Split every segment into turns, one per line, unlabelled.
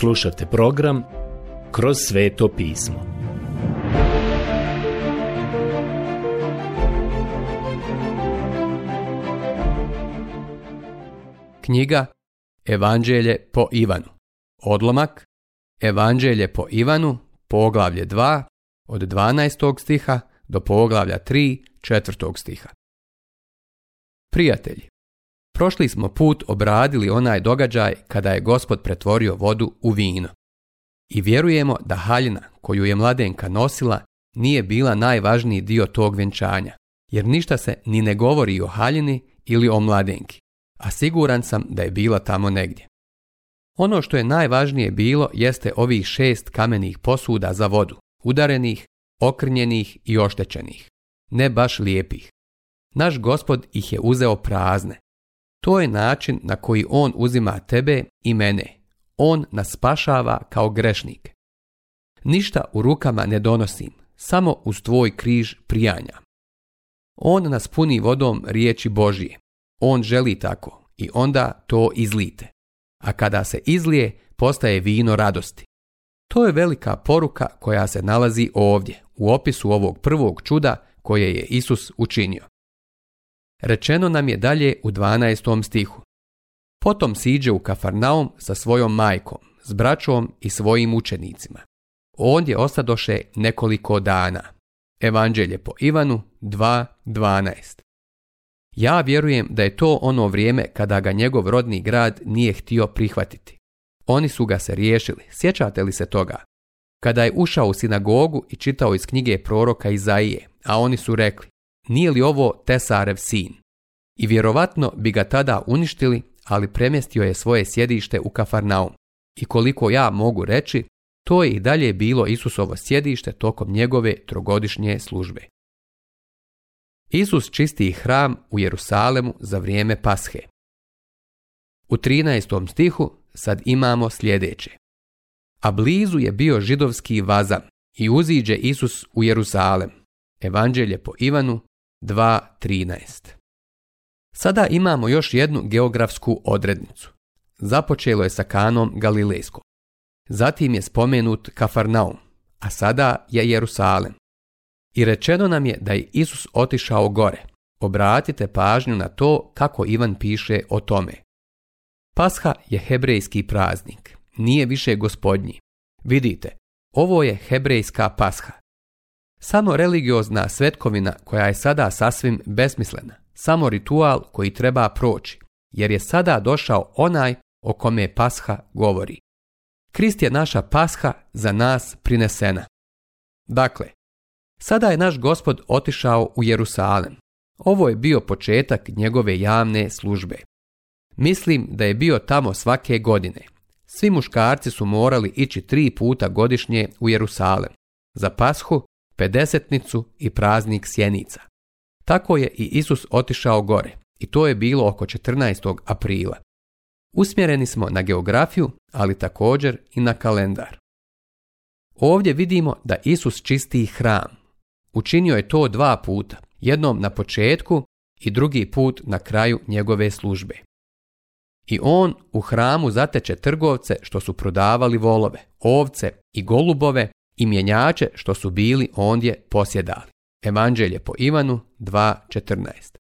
Slušate program Kroz sveto pismo. Knjiga Evanđelje po Ivanu. Odlomak Evanđelje po Ivanu, poglavlje 2, od 12. stiha do poglavlja 3, 4. stiha. Prijatelji, Prošli smo put obradili onaj događaj kada je gospod pretvorio vodu u vino. I vjerujemo da haljina koju je mladenka nosila nije bila najvažniji dio tog vjenčanja, jer ništa se ni ne govori o haljini ili o mladenki, a siguran sam da je bila tamo negdje. Ono što je najvažnije bilo jeste ovih šest kamenih posuda za vodu, udarenih, okrnjenih i oštećenih. Ne baš lijepih. Naš gospod ih je uzeo prazne, to je način na koji on uzima tebe i mene. On nas spašava kao grešnik. Ništa u rukama ne donosim, samo uz tvoj križ prijanja. On nas puni vodom riječi Božije. On želi tako i onda to izlite. A kada se izlije, postaje vino radosti. To je velika poruka koja se nalazi ovdje, u opisu ovog prvog čuda koje je Isus učinio. Rečeno nam je dalje u 12. stihu. Potom siđe u Kafarnaum sa svojom majkom, s braćom i svojim učenicima. Ondje ostadoše nekoliko dana. Evanđelje po Ivanu 2.12 Ja vjerujem da je to ono vrijeme kada ga njegov rodni grad nije htio prihvatiti. Oni su ga se riješili, sjećate li se toga? Kada je ušao u sinagogu i čitao iz knjige proroka Izaije, a oni su rekli nije li ovo Tesarev sin? I vjerovatno bi ga tada uništili, ali premjestio je svoje sjedište u Kafarnaum. I koliko ja mogu reći, to je i dalje bilo Isusovo sjedište tokom njegove trogodišnje službe. Isus čisti hram u Jerusalemu za vrijeme Pashe. U 13. stihu sad imamo sljedeće. A blizu je bio židovski vaza i uziđe Isus u Jerusalem. Evanđelje po Ivanu, 2.13. Sada imamo još jednu geografsku odrednicu. Započelo je sa kanom Galilejskom. Zatim je spomenut Kafarnaum, a sada je Jerusalem. I rečeno nam je da je Isus otišao gore. Obratite pažnju na to kako Ivan piše o tome. Pasha je hebrejski praznik, nije više gospodnji. Vidite, ovo je hebrejska pasha. Samo religiozna svetkovina koja je sada sasvim besmislena, samo ritual koji treba proći, jer je sada došao onaj o kome pasha govori. Krist je naša pasha za nas prinesena. Dakle, sada je naš gospod otišao u Jerusalem. Ovo je bio početak njegove javne službe. Mislim da je bio tamo svake godine. Svi muškarci su morali ići tri puta godišnje u Jerusalem. Za pashu pedesetnicu i praznik sjenica. Tako je i Isus otišao gore i to je bilo oko 14. aprila. Usmjereni smo na geografiju, ali također i na kalendar. Ovdje vidimo da Isus čisti hram. Učinio je to dva puta, jednom na početku i drugi put na kraju njegove službe. I on u hramu zateče trgovce što su prodavali volove, ovce i golubove i mjenjače što su bili ondje posjedali. Evanđelje po Ivanu 2.14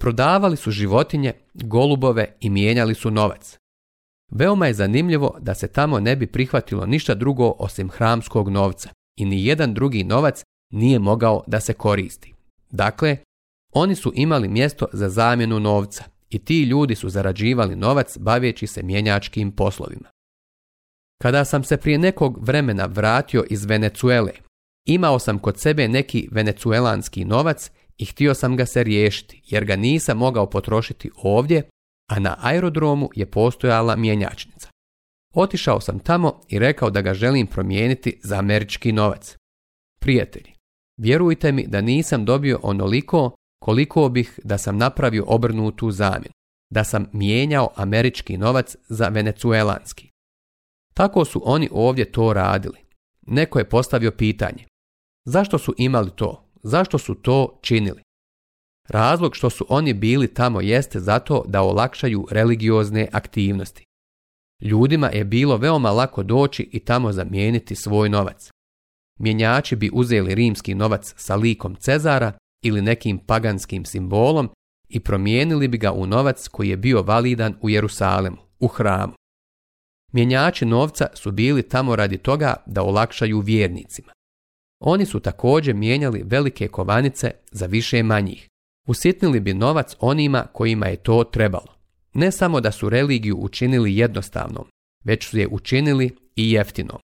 Prodavali su životinje, golubove i mijenjali su novac. Veoma je zanimljivo da se tamo ne bi prihvatilo ništa drugo osim hramskog novca i ni jedan drugi novac nije mogao da se koristi. Dakle, oni su imali mjesto za zamjenu novca i ti ljudi su zarađivali novac baveći se mjenjačkim poslovima. Kada sam se prije nekog vremena vratio iz Venecuele, imao sam kod sebe neki venecuelanski novac i htio sam ga se riješiti, jer ga nisam mogao potrošiti ovdje, a na aerodromu je postojala mjenjačnica. Otišao sam tamo i rekao da ga želim promijeniti za američki novac. Prijatelji, vjerujte mi da nisam dobio onoliko koliko bih da sam napravio obrnutu zamjenu, da sam mijenjao američki novac za venecuelanski. Tako su oni ovdje to radili. Neko je postavio pitanje. Zašto su imali to? Zašto su to činili? Razlog što su oni bili tamo jeste zato da olakšaju religiozne aktivnosti. Ljudima je bilo veoma lako doći i tamo zamijeniti svoj novac. Mjenjači bi uzeli rimski novac sa likom Cezara ili nekim paganskim simbolom i promijenili bi ga u novac koji je bio validan u Jerusalemu, u hramu. Mjenjači novca su bili tamo radi toga da olakšaju vjernicima. Oni su također mijenjali velike kovanice za više manjih. Usitnili bi novac onima kojima je to trebalo. Ne samo da su religiju učinili jednostavnom, već su je učinili i jeftinom.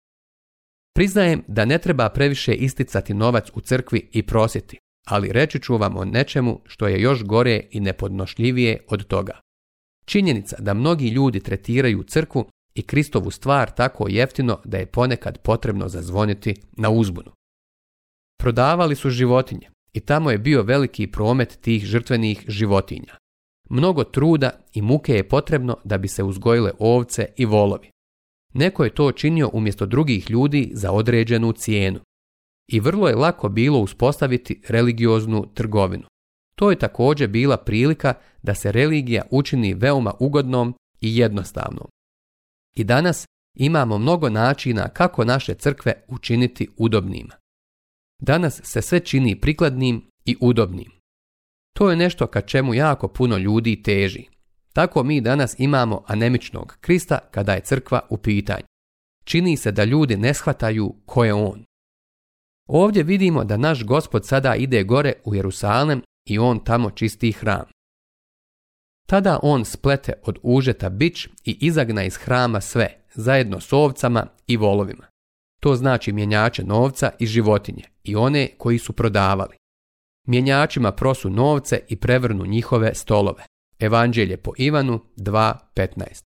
Priznajem da ne treba previše isticati novac u crkvi i prositi, ali reći ću vam o nečemu što je još gore i nepodnošljivije od toga. Činjenica da mnogi ljudi tretiraju crkvu i Kristovu stvar tako jeftino da je ponekad potrebno zazvoniti na uzbunu. Prodavali su životinje i tamo je bio veliki promet tih žrtvenih životinja. Mnogo truda i muke je potrebno da bi se uzgojile ovce i volovi. Neko je to činio umjesto drugih ljudi za određenu cijenu. I vrlo je lako bilo uspostaviti religioznu trgovinu. To je također bila prilika da se religija učini veoma ugodnom i jednostavnom. I danas imamo mnogo načina kako naše crkve učiniti udobnim. Danas se sve čini prikladnim i udobnim. To je nešto ka čemu jako puno ljudi teži. Tako mi danas imamo anemičnog Krista kada je crkva u pitanju. Čini se da ljudi ne shvataju ko je on. Ovdje vidimo da naš gospod sada ide gore u Jerusalem i on tamo čisti hram. Tada on splete od užeta bić i izagna iz hrama sve, zajedno s ovcama i volovima. To znači mjenjače novca i životinje i one koji su prodavali. Mjenjačima prosu novce i prevrnu njihove stolove. Evanđelje po Ivanu 2.15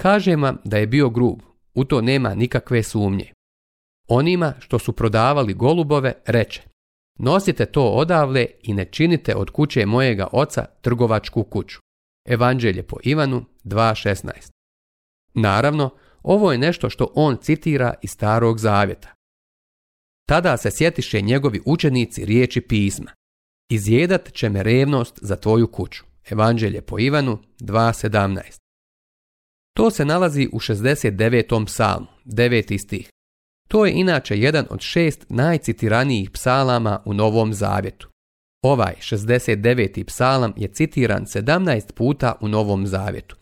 Kaže vam da je bio grub, u to nema nikakve sumnje. Onima što su prodavali golubove reče Nosite to odavle i ne činite od kuće mojega oca trgovačku kuću. Evanđelje po Ivanu 2.16 Naravno, ovo je nešto što on citira iz Starog Zavjeta. Tada se sjetiše njegovi učenici riječi pisma. Izjedat će me revnost za tvoju kuću. Evanđelje po Ivanu 2.17 To se nalazi u 69. psalmu, 9. stih. To je inače jedan od šest najcitiranijih psalama u Novom Zavjetu. Ovaj 69. psalam je citiran 17 puta u Novom Zavjetu.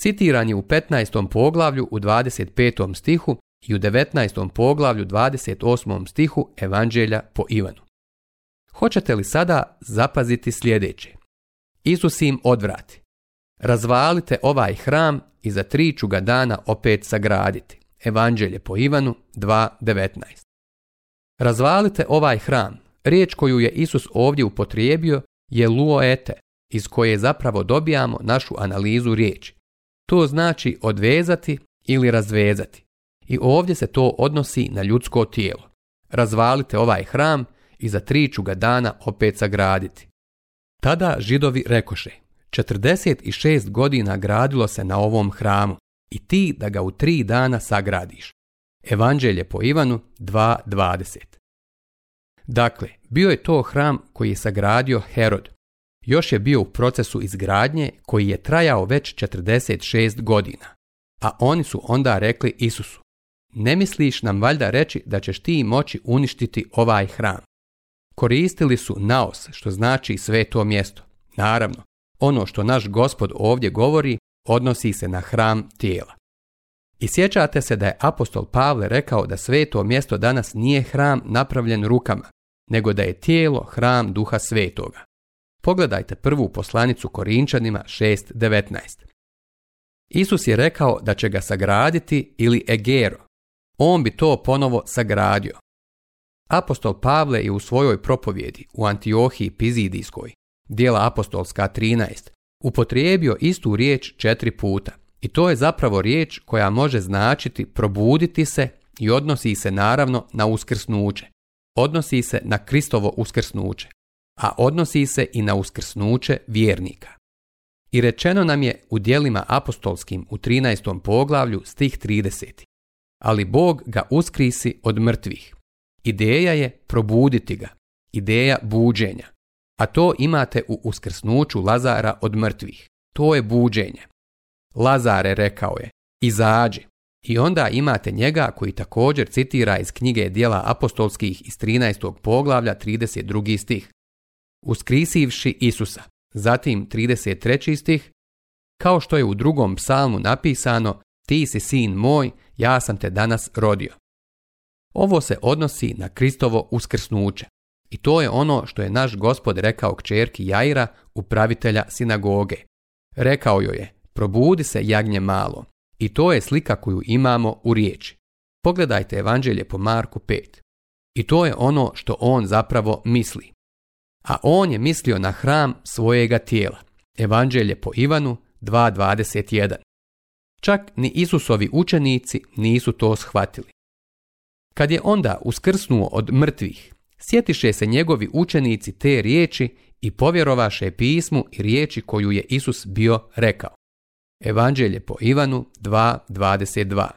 Citiran je u 15. poglavlju u 25. stihu i u 19. poglavlju 28. stihu Evanđelja po Ivanu. Hoćete li sada zapaziti sljedeće? Isus im odvrati. Razvalite ovaj hram i za tri ću ga dana opet sagraditi. Evanđelje po Ivanu 2.19. Razvalite ovaj hram, riječ koju je Isus ovdje upotrijebio je luoete, iz koje zapravo dobijamo našu analizu riječi. To znači odvezati ili razvezati. I ovdje se to odnosi na ljudsko tijelo. Razvalite ovaj hram i za tri ga dana opet sagraditi. Tada židovi rekoše, 46 godina gradilo se na ovom hramu, i ti da ga u tri dana sagradiš. Evanđelje po Ivanu 2.20 Dakle, bio je to hram koji je sagradio Herod. Još je bio u procesu izgradnje koji je trajao već 46 godina. A oni su onda rekli Isusu, ne misliš nam valjda reći da ćeš ti moći uništiti ovaj hram. Koristili su naos, što znači to mjesto. Naravno, ono što naš gospod ovdje govori odnosi se na hram tijela. I sjećate se da je apostol Pavle rekao da sveto mjesto danas nije hram napravljen rukama, nego da je tijelo hram duha svetoga. Pogledajte prvu poslanicu Korinčanima 6.19. Isus je rekao da će ga sagraditi ili egero. On bi to ponovo sagradio. Apostol Pavle je u svojoj propovjedi u Antiohiji Pizidijskoj, dijela apostolska 13, upotrijebio istu riječ četiri puta. I to je zapravo riječ koja može značiti probuditi se i odnosi se naravno na uskrsnuće. Odnosi se na Kristovo uskrsnuće, a odnosi se i na uskrsnuće vjernika. I rečeno nam je u dijelima apostolskim u 13. poglavlju stih 30. Ali Bog ga uskrisi od mrtvih. Ideja je probuditi ga. Ideja buđenja a to imate u uskrsnuću Lazara od mrtvih. To je buđenje. Lazare rekao je, izađi. I onda imate njega koji također citira iz knjige dijela apostolskih iz 13. poglavlja 32. stih. Uskrisivši Isusa, zatim 33. stih, kao što je u drugom psalmu napisano, ti si sin moj, ja sam te danas rodio. Ovo se odnosi na Kristovo uskrsnuće. I to je ono što je naš gospod rekao kćerki Jaira, upravitelja sinagoge. Rekao joj je, probudi se jagnje malo. I to je slika koju imamo u riječi. Pogledajte evanđelje po Marku 5. I to je ono što on zapravo misli. A on je mislio na hram svojega tijela. Evanđelje po Ivanu 2.21. Čak ni Isusovi učenici nisu to shvatili. Kad je onda uskrsnuo od mrtvih, Sjetiše se njegovi učenici te riječi i povjerovaše pismu i riječi koju je Isus bio rekao. Evanđelje po Ivanu 2.22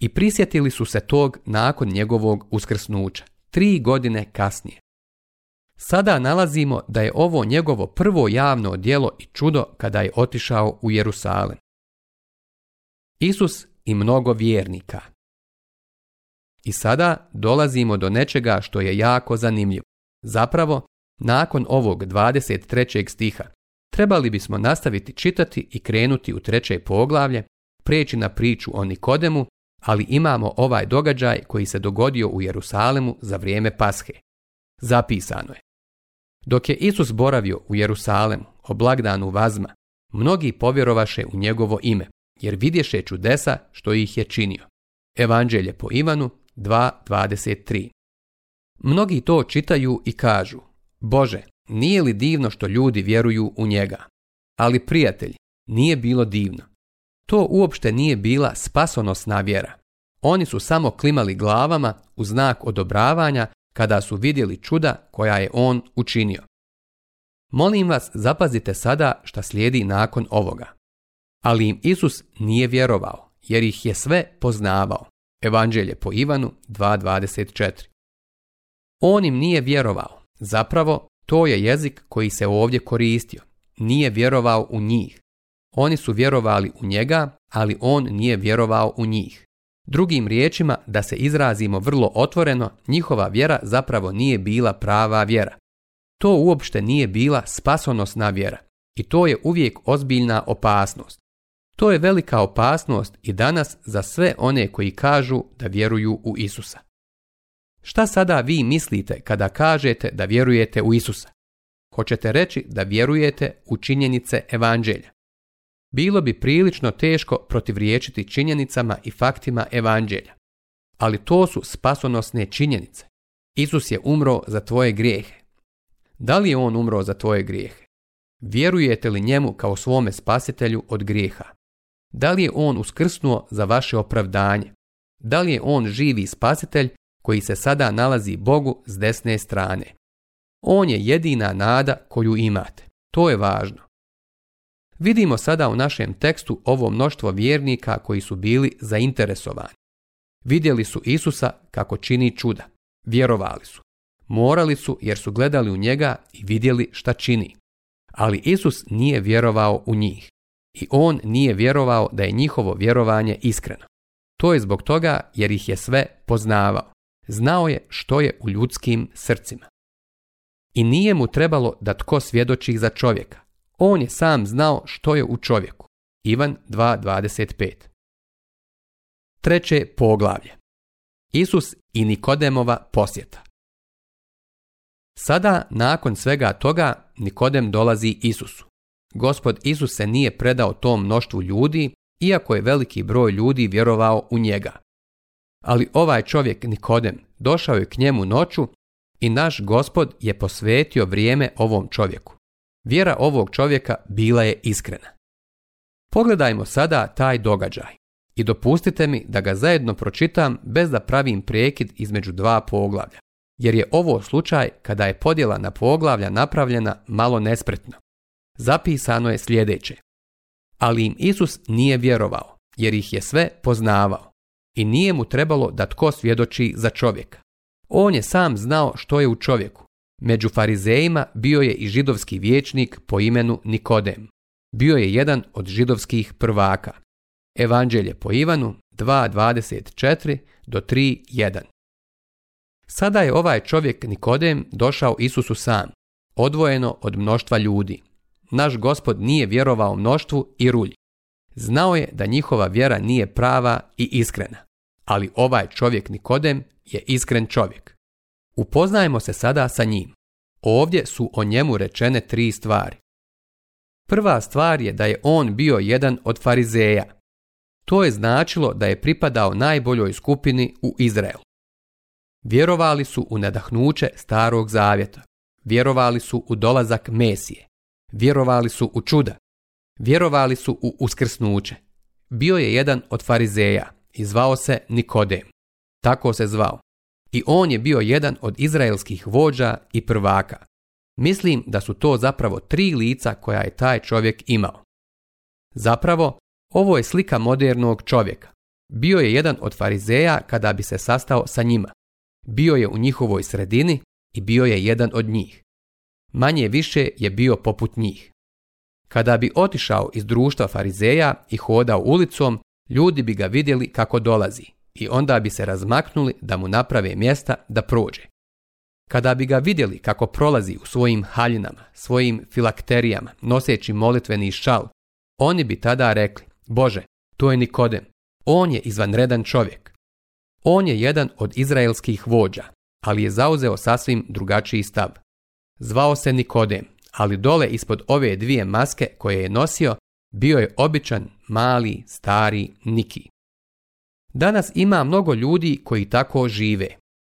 I prisjetili su se tog nakon njegovog uskrsnuća, tri godine kasnije. Sada nalazimo da je ovo njegovo prvo javno djelo i čudo kada je otišao u Jerusalem. Isus i mnogo vjernika – i sada dolazimo do nečega što je jako zanimljivo. Zapravo, nakon ovog 23. stiha, trebali bismo nastaviti čitati i krenuti u treće poglavlje, prijeći na priču o Nikodemu, ali imamo ovaj događaj koji se dogodio u Jerusalemu za vrijeme Pashe. Zapisano je. Dok je Isus boravio u Jerusalemu o blagdanu Vazma, mnogi povjerovaše u njegovo ime, jer vidješe čudesa što ih je činio. Evanđelje po Ivanu, 2.23. Mnogi to čitaju i kažu, Bože, nije li divno što ljudi vjeruju u njega? Ali prijatelj, nije bilo divno. To uopšte nije bila spasonosna vjera. Oni su samo klimali glavama u znak odobravanja kada su vidjeli čuda koja je on učinio. Molim vas, zapazite sada šta slijedi nakon ovoga. Ali im Isus nije vjerovao, jer ih je sve poznavao. Evanđelje po Ivanu 2.24. On im nije vjerovao. Zapravo, to je jezik koji se ovdje koristio. Nije vjerovao u njih. Oni su vjerovali u njega, ali on nije vjerovao u njih. Drugim riječima, da se izrazimo vrlo otvoreno, njihova vjera zapravo nije bila prava vjera. To uopšte nije bila spasonosna vjera. I to je uvijek ozbiljna opasnost. To je velika opasnost i danas za sve one koji kažu da vjeruju u Isusa. Šta sada vi mislite kada kažete da vjerujete u Isusa? Hoćete reći da vjerujete u činjenice evanđelja. Bilo bi prilično teško protivriječiti činjenicama i faktima evanđelja. Ali to su spasonosne činjenice. Isus je umro za tvoje grijehe. Da li je on umro za tvoje grijehe? Vjerujete li njemu kao svome spasitelju od grijeha? Da li je on uskrsnuo za vaše opravdanje? Da li je on živi spasitelj koji se sada nalazi Bogu s desne strane? On je jedina nada koju imate. To je važno. Vidimo sada u našem tekstu ovo mnoštvo vjernika koji su bili zainteresovani. Vidjeli su Isusa kako čini čuda. Vjerovali su. Morali su jer su gledali u njega i vidjeli šta čini. Ali Isus nije vjerovao u njih i on nije vjerovao da je njihovo vjerovanje iskreno. To je zbog toga jer ih je sve poznavao. Znao je što je u ljudskim srcima. I nije mu trebalo da tko svjedoči za čovjeka. On je sam znao što je u čovjeku. Ivan 2.25 Treće poglavlje Isus i Nikodemova posjeta Sada, nakon svega toga, Nikodem dolazi Isusu. Gospod Isus se nije predao tom mnoštvu ljudi, iako je veliki broj ljudi vjerovao u njega. Ali ovaj čovjek Nikodem došao je k njemu noću i naš gospod je posvetio vrijeme ovom čovjeku. Vjera ovog čovjeka bila je iskrena. Pogledajmo sada taj događaj i dopustite mi da ga zajedno pročitam bez da pravim prekid između dva poglavlja, jer je ovo slučaj kada je podjela na poglavlja napravljena malo nespretno zapisano je sljedeće. Ali im Isus nije vjerovao, jer ih je sve poznavao. I nije mu trebalo da tko svjedoči za čovjeka. On je sam znao što je u čovjeku. Među farizejima bio je i židovski vječnik po imenu Nikodem. Bio je jedan od židovskih prvaka. Evanđelje po Ivanu 2.24 do 3.1 Sada je ovaj čovjek Nikodem došao Isusu sam, odvojeno od mnoštva ljudi naš gospod nije vjerovao mnoštvu i rulji. Znao je da njihova vjera nije prava i iskrena. Ali ovaj čovjek Nikodem je iskren čovjek. Upoznajmo se sada sa njim. Ovdje su o njemu rečene tri stvari. Prva stvar je da je on bio jedan od farizeja. To je značilo da je pripadao najboljoj skupini u Izraelu. Vjerovali su u nadahnuće starog zavjeta. Vjerovali su u dolazak Mesije. Vjerovali su u čuda. Vjerovali su u uskrsnuće. Bio je jedan od farizeja i zvao se Nikodem. Tako se zvao. I on je bio jedan od izraelskih vođa i prvaka. Mislim da su to zapravo tri lica koja je taj čovjek imao. Zapravo, ovo je slika modernog čovjeka. Bio je jedan od farizeja kada bi se sastao sa njima. Bio je u njihovoj sredini i bio je jedan od njih manje više je bio poput njih. Kada bi otišao iz društva farizeja i hodao ulicom, ljudi bi ga vidjeli kako dolazi i onda bi se razmaknuli da mu naprave mjesta da prođe. Kada bi ga vidjeli kako prolazi u svojim haljinama, svojim filakterijama, noseći molitveni šal, oni bi tada rekli, Bože, to je Nikodem, on je izvanredan čovjek. On je jedan od izraelskih vođa, ali je zauzeo sasvim drugačiji stav. Zvao se Nikodem, ali dole ispod ove dvije maske koje je nosio bio je običan mali stari Niki. Danas ima mnogo ljudi koji tako žive.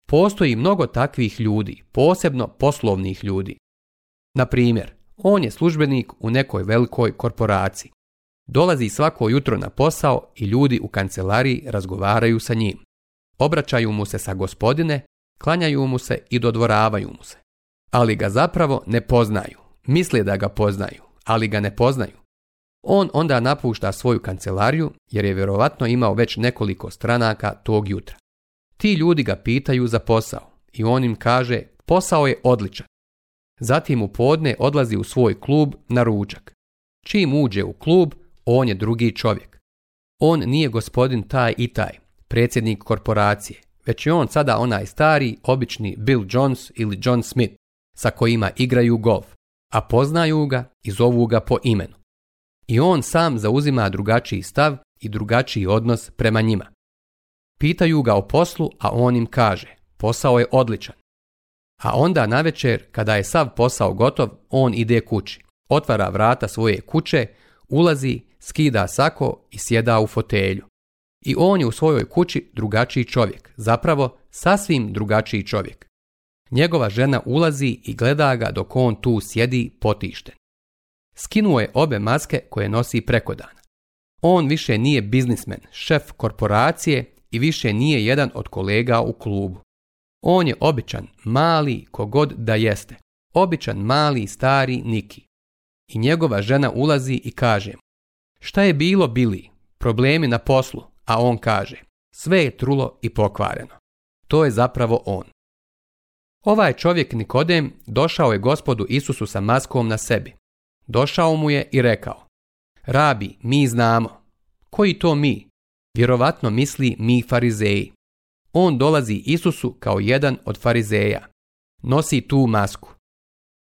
Postoji mnogo takvih ljudi, posebno poslovnih ljudi. Na primjer, on je službenik u nekoj velikoj korporaciji. Dolazi svako jutro na posao i ljudi u kancelariji razgovaraju sa njim. Obraćaju mu se sa gospodine, klanjaju mu se i dodvoravaju mu se ali ga zapravo ne poznaju. Misle da ga poznaju, ali ga ne poznaju. On onda napušta svoju kancelariju jer je vjerovatno imao već nekoliko stranaka tog jutra. Ti ljudi ga pitaju za posao i on im kaže posao je odličan. Zatim u podne odlazi u svoj klub na ručak. Čim uđe u klub, on je drugi čovjek. On nije gospodin taj i taj, predsjednik korporacije, već je on sada onaj stari, obični Bill Jones ili John Smith sa kojima igraju golf, a poznaju ga i zovu ga po imenu. I on sam zauzima drugačiji stav i drugačiji odnos prema njima. Pitaju ga o poslu, a on im kaže, posao je odličan. A onda navečer, kada je sav posao gotov, on ide kući, otvara vrata svoje kuće, ulazi, skida sako i sjeda u fotelju. I on je u svojoj kući drugačiji čovjek, zapravo sasvim drugačiji čovjek. Njegova žena ulazi i gleda ga dok on tu sjedi potišten. Skinuo je obe maske koje nosi preko dana. On više nije biznismen, šef korporacije i više nije jedan od kolega u klubu. On je običan, mali, kogod da jeste. Običan, mali, stari Niki. I njegova žena ulazi i kaže mu, šta je bilo bili, problemi na poslu, a on kaže, sve je trulo i pokvareno. To je zapravo on. Ovaj čovjek Nikodem došao je gospodu Isusu sa maskom na sebi. Došao mu je i rekao, Rabi, mi znamo. Koji to mi? Vjerovatno misli mi farizeji. On dolazi Isusu kao jedan od farizeja. Nosi tu masku.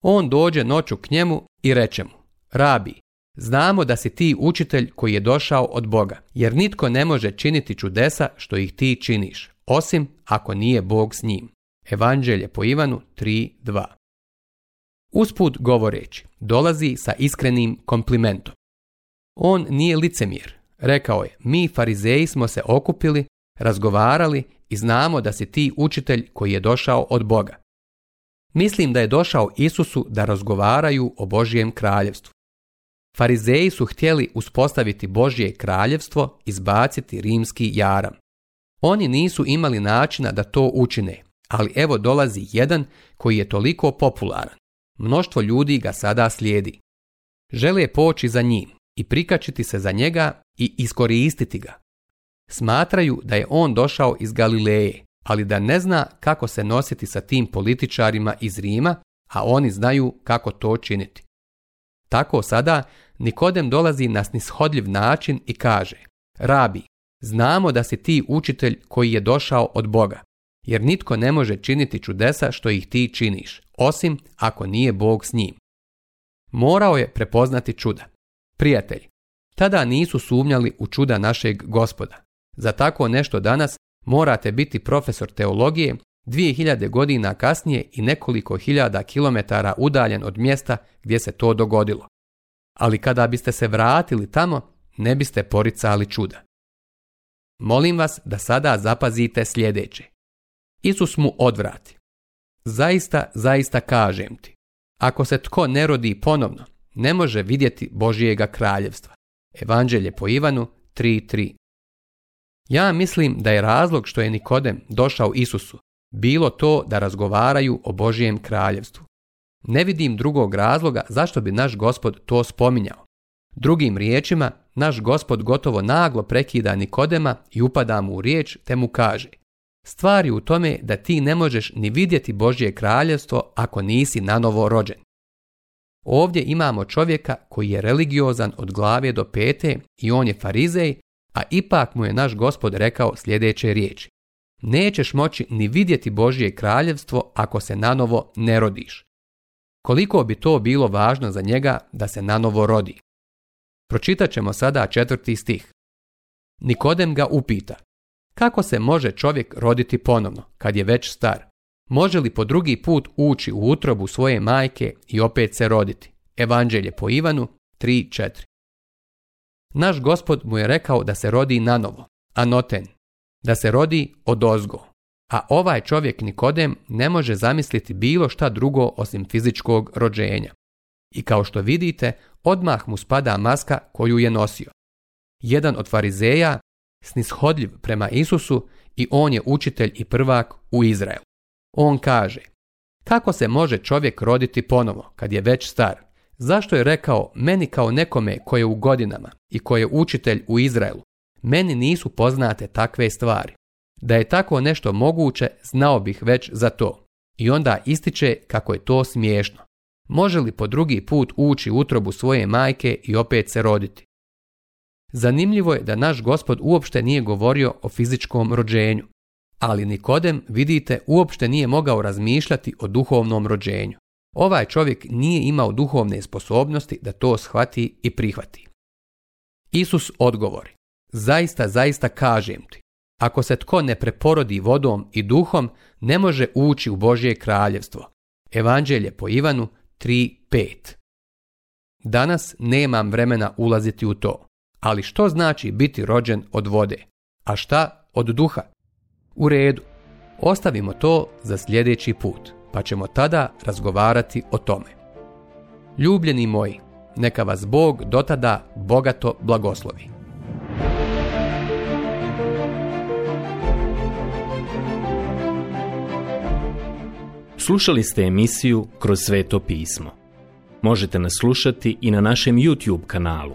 On dođe noću k njemu i reče mu, Rabi, znamo da si ti učitelj koji je došao od Boga, jer nitko ne može činiti čudesa što ih ti činiš, osim ako nije Bog s njim. Evanđelje po Ivanu 3.2. Usput govoreći, dolazi sa iskrenim komplimentom. On nije licemir. Rekao je, mi farizeji smo se okupili, razgovarali i znamo da si ti učitelj koji je došao od Boga. Mislim da je došao Isusu da razgovaraju o Božijem kraljevstvu. Farizeji su htjeli uspostaviti Božje kraljevstvo, i zbaciti rimski jaram. Oni nisu imali načina da to učine, ali evo dolazi jedan koji je toliko popularan. Mnoštvo ljudi ga sada slijedi. Žele poći za njim i prikačiti se za njega i iskoristiti ga. Smatraju da je on došao iz Galileje, ali da ne zna kako se nositi sa tim političarima iz Rima, a oni znaju kako to činiti. Tako sada Nikodem dolazi na snishodljiv način i kaže Rabi, znamo da si ti učitelj koji je došao od Boga jer nitko ne može činiti čudesa što ih ti činiš, osim ako nije Bog s njim. Morao je prepoznati čuda. Prijatelji, tada nisu sumnjali u čuda našeg gospoda. Za tako nešto danas morate biti profesor teologije 2000 godina kasnije i nekoliko hiljada kilometara udaljen od mjesta gdje se to dogodilo. Ali kada biste se vratili tamo, ne biste poricali čuda. Molim vas da sada zapazite sljedeće. Isus mu odvrati. Zaista, zaista kažem ti, ako se tko ne rodi ponovno, ne može vidjeti Božijega kraljevstva. Evanđelje po Ivanu 3.3 Ja mislim da je razlog što je Nikodem došao Isusu bilo to da razgovaraju o Božijem kraljevstvu. Ne vidim drugog razloga zašto bi naš gospod to spominjao. Drugim riječima, naš gospod gotovo naglo prekida Nikodema i upada mu u riječ te mu kaže – Stvari u tome da ti ne možeš ni vidjeti Božje kraljevstvo ako nisi nanovo rođen. Ovdje imamo čovjeka koji je religiozan od glave do pete i on je farizej, a ipak mu je naš gospod rekao sljedeće riječi. Nećeš moći ni vidjeti Božje kraljevstvo ako se nanovo ne rodiš. Koliko bi to bilo važno za njega da se nanovo rodi? Pročitat ćemo sada četvrti stih. Nikodem ga upita, kako se može čovjek roditi ponovno, kad je već star? Može li po drugi put ući u utrobu svoje majke i opet se roditi? Evanđelje po Ivanu 3.4 Naš gospod mu je rekao da se rodi nanovo, anoten, da se rodi od ozgo, a ovaj čovjek Nikodem ne može zamisliti bilo šta drugo osim fizičkog rođenja. I kao što vidite, odmah mu spada maska koju je nosio. Jedan od farizeja snishodljiv prema Isusu i on je učitelj i prvak u Izraelu. On kaže, kako se može čovjek roditi ponovo kad je već star? Zašto je rekao meni kao nekome koje je u godinama i koje je učitelj u Izraelu? Meni nisu poznate takve stvari. Da je tako nešto moguće, znao bih već za to. I onda ističe kako je to smiješno. Može li po drugi put ući u utrobu svoje majke i opet se roditi? Zanimljivo je da naš gospod uopšte nije govorio o fizičkom rođenju, ali Nikodem, vidite, uopšte nije mogao razmišljati o duhovnom rođenju. Ovaj čovjek nije imao duhovne sposobnosti da to shvati i prihvati. Isus odgovori, zaista, zaista kažem ti, ako se tko ne preporodi vodom i duhom, ne može ući u Božje kraljevstvo. Evanđelje po Ivanu 3.5 Danas nemam vremena ulaziti u to. Ali što znači biti rođen od vode? A šta od duha? U redu. Ostavimo to za sljedeći put, pa ćemo tada razgovarati o tome. Ljubljeni moji, neka vas Bog dotada bogato blagoslovi.
Slušali ste emisiju Kroz sveto pismo. Možete nas slušati i na našem YouTube kanalu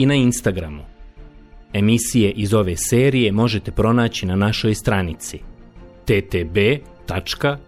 i na Instagramu. Emisije iz ove serije možete pronaći na našoj stranici ttb.twr.org.